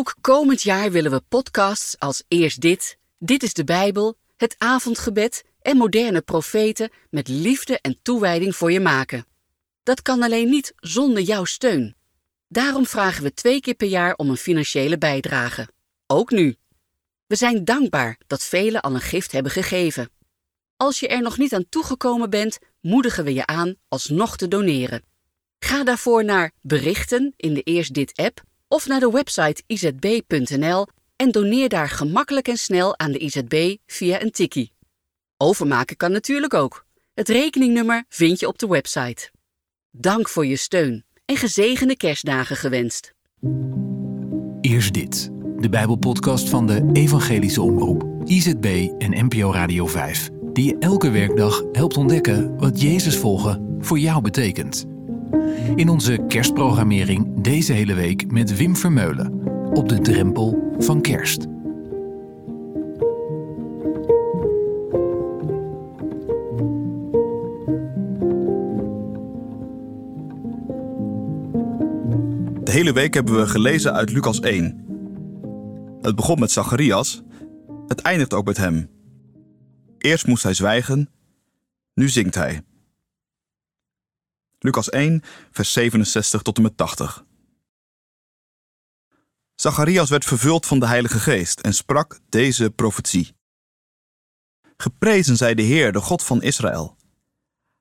Ook komend jaar willen we podcasts als Eerst Dit, Dit is de Bijbel, Het Avondgebed en Moderne Profeten met liefde en toewijding voor je maken. Dat kan alleen niet zonder jouw steun. Daarom vragen we twee keer per jaar om een financiële bijdrage. Ook nu. We zijn dankbaar dat velen al een gift hebben gegeven. Als je er nog niet aan toegekomen bent, moedigen we je aan alsnog te doneren. Ga daarvoor naar berichten in de Eerst Dit app of naar de website izb.nl en doneer daar gemakkelijk en snel aan de IZB via een tikkie. Overmaken kan natuurlijk ook. Het rekeningnummer vind je op de website. Dank voor je steun en gezegende kerstdagen gewenst. Eerst dit, de Bijbelpodcast van de Evangelische Omroep, IZB en NPO Radio 5, die je elke werkdag helpt ontdekken wat Jezus volgen voor jou betekent. In onze kerstprogrammering deze hele week met Wim Vermeulen op de drempel van kerst. De hele week hebben we gelezen uit Lucas 1. Het begon met Zacharias, het eindigt ook met hem. Eerst moest hij zwijgen, nu zingt hij. Lucas 1, vers 67 tot en met 80. Zacharias werd vervuld van de Heilige Geest en sprak deze profetie. Geprezen zij de Heer, de God van Israël.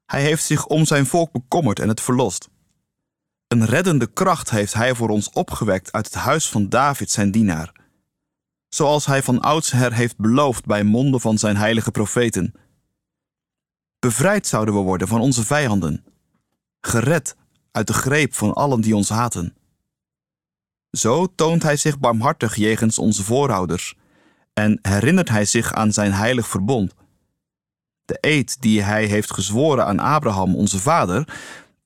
Hij heeft zich om zijn volk bekommerd en het verlost. Een reddende kracht heeft hij voor ons opgewekt uit het huis van David, zijn dienaar. Zoals hij van oudsher heeft beloofd bij monden van zijn heilige profeten. Bevrijd zouden we worden van onze vijanden, gered uit de greep van allen die ons haten. Zo toont hij zich barmhartig jegens onze voorouders en herinnert hij zich aan zijn heilig verbond. De eed die hij heeft gezworen aan Abraham, onze vader,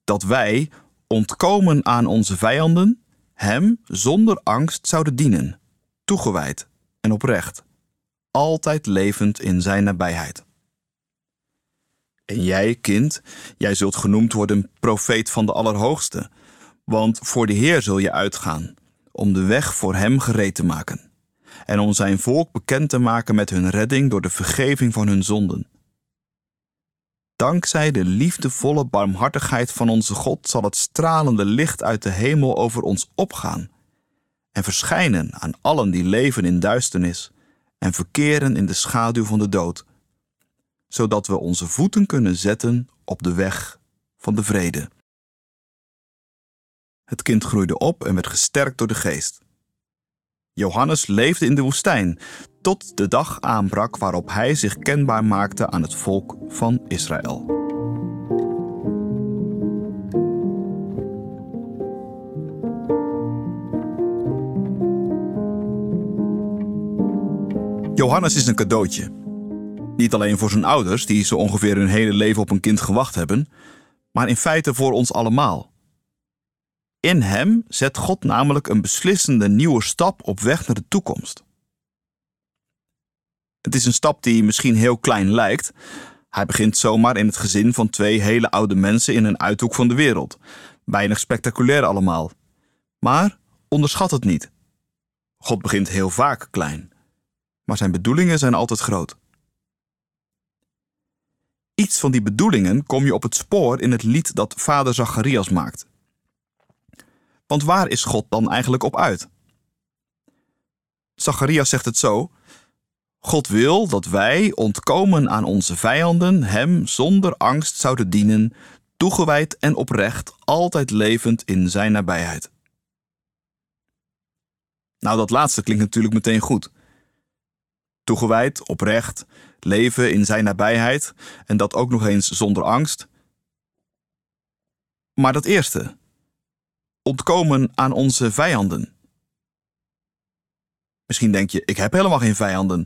dat wij, ontkomen aan onze vijanden, hem zonder angst zouden dienen, toegewijd en oprecht, altijd levend in zijn nabijheid. En jij, kind, jij zult genoemd worden profeet van de Allerhoogste, want voor de Heer zul je uitgaan, om de weg voor hem gereed te maken, en om zijn volk bekend te maken met hun redding door de vergeving van hun zonden. Dankzij de liefdevolle barmhartigheid van onze God zal het stralende licht uit de hemel over ons opgaan en verschijnen aan allen die leven in duisternis en verkeren in de schaduw van de dood, zodat we onze voeten kunnen zetten op de weg van de vrede. Het kind groeide op en werd gesterkt door de geest. Johannes leefde in de woestijn tot de dag aanbrak waarop hij zich kenbaar maakte aan het volk van Israël. Johannes is een cadeautje. Niet alleen voor zijn ouders, die zo ongeveer hun hele leven op een kind gewacht hebben, maar in feite voor ons allemaal. In hem zet God namelijk een beslissende nieuwe stap op weg naar de toekomst. Het is een stap die misschien heel klein lijkt. Hij begint zomaar in het gezin van twee hele oude mensen in een uithoek van de wereld. Weinig spectaculair allemaal. Maar onderschat het niet. God begint heel vaak klein, maar zijn bedoelingen zijn altijd groot. Van die bedoelingen kom je op het spoor in het lied dat vader Zacharias maakt. Want waar is God dan eigenlijk op uit? Zacharias zegt het zo: God wil dat wij, ontkomen aan onze vijanden, Hem zonder angst zouden dienen, toegewijd en oprecht, altijd levend in Zijn nabijheid. Nou, dat laatste klinkt natuurlijk meteen goed. Toegewijd, oprecht, leven in Zijn nabijheid en dat ook nog eens zonder angst. Maar dat eerste, ontkomen aan onze vijanden. Misschien denk je, ik heb helemaal geen vijanden.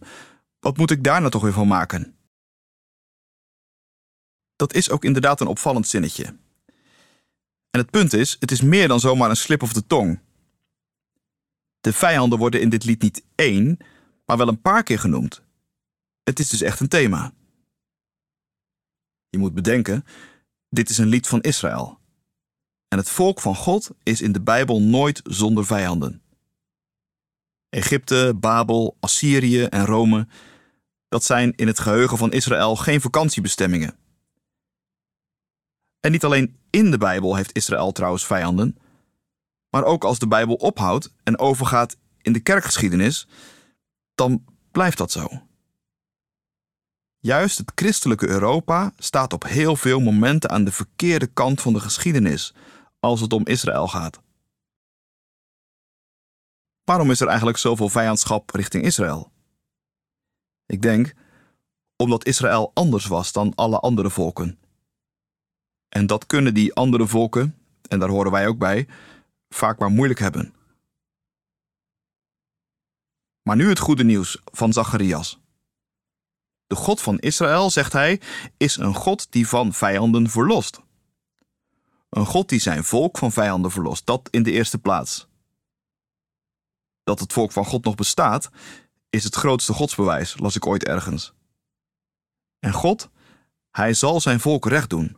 Wat moet ik daar nou toch weer van maken? Dat is ook inderdaad een opvallend zinnetje. En het punt is, het is meer dan zomaar een slip of de tong. De vijanden worden in dit lied niet één, maar wel een paar keer genoemd. Het is dus echt een thema. Je moet bedenken, dit is een lied van Israël. En het volk van God is in de Bijbel nooit zonder vijanden. Egypte, Babel, Assyrië en Rome, dat zijn in het geheugen van Israël geen vakantiebestemmingen. En niet alleen in de Bijbel heeft Israël trouwens vijanden, maar ook als de Bijbel ophoudt en overgaat in de kerkgeschiedenis, dan blijft dat zo. Juist het christelijke Europa staat op heel veel momenten aan de verkeerde kant van de geschiedenis als het om Israël gaat. Waarom is er eigenlijk zoveel vijandschap richting Israël? Ik denk omdat Israël anders was dan alle andere volken. En dat kunnen die andere volken, en daar horen wij ook bij, vaak maar moeilijk hebben. Maar nu het goede nieuws van Zacharias. De God van Israël, zegt hij, is een God die van vijanden verlost. Een God die zijn volk van vijanden verlost, dat in de eerste plaats. Dat het volk van God nog bestaat, is het grootste godsbewijs, las ik ooit ergens. En God, hij zal zijn volk recht doen.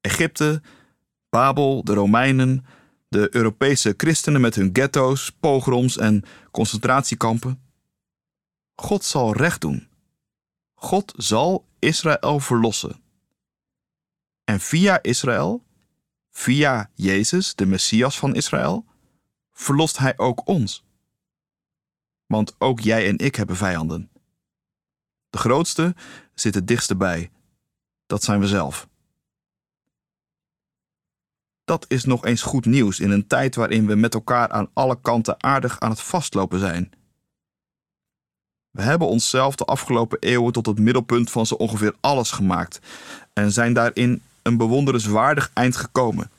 Egypte, Babel, de Romeinen, de Europese christenen met hun ghetto's, pogroms en concentratiekampen. God zal recht doen. God zal Israël verlossen. En via Israël, via Jezus, de Messias van Israël, verlost Hij ook ons. Want ook jij en ik hebben vijanden. De grootste zit het dichtste bij. Dat zijn we zelf. Dat is nog eens goed nieuws in een tijd waarin we met elkaar aan alle kanten aardig aan het vastlopen zijn. We hebben onszelf de afgelopen eeuwen tot het middelpunt van zo ongeveer alles gemaakt en zijn daarin een bewonderenswaardig eind gekomen.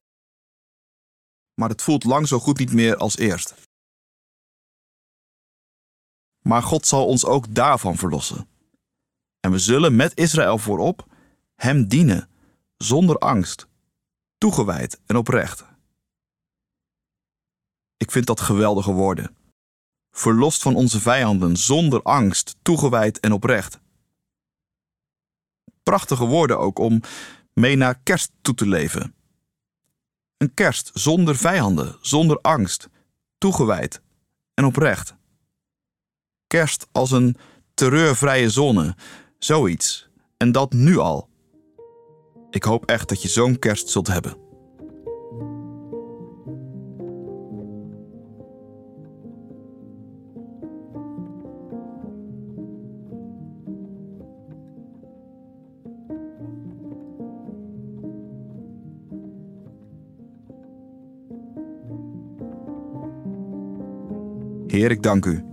Maar het voelt lang zo goed niet meer als eerst. Maar God zal ons ook daarvan verlossen. En we zullen met Israël voorop Hem dienen, zonder angst, toegewijd en oprecht. Ik vind dat geweldige woorden. Verlost van onze vijanden, zonder angst, toegewijd en oprecht. Prachtige woorden ook om mee naar kerst toe te leven. Een kerst zonder vijanden, zonder angst, toegewijd en oprecht. Kerst als een terreurvrije zone, zoiets. En dat nu al. Ik hoop echt dat je zo'n kerst zult hebben. Heer, ik dank u.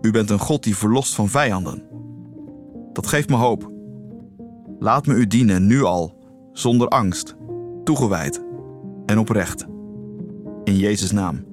U bent een God die verlost van vijanden. Dat geeft me hoop. Laat me u dienen nu al, zonder angst, toegewijd en oprecht. In Jezus' naam.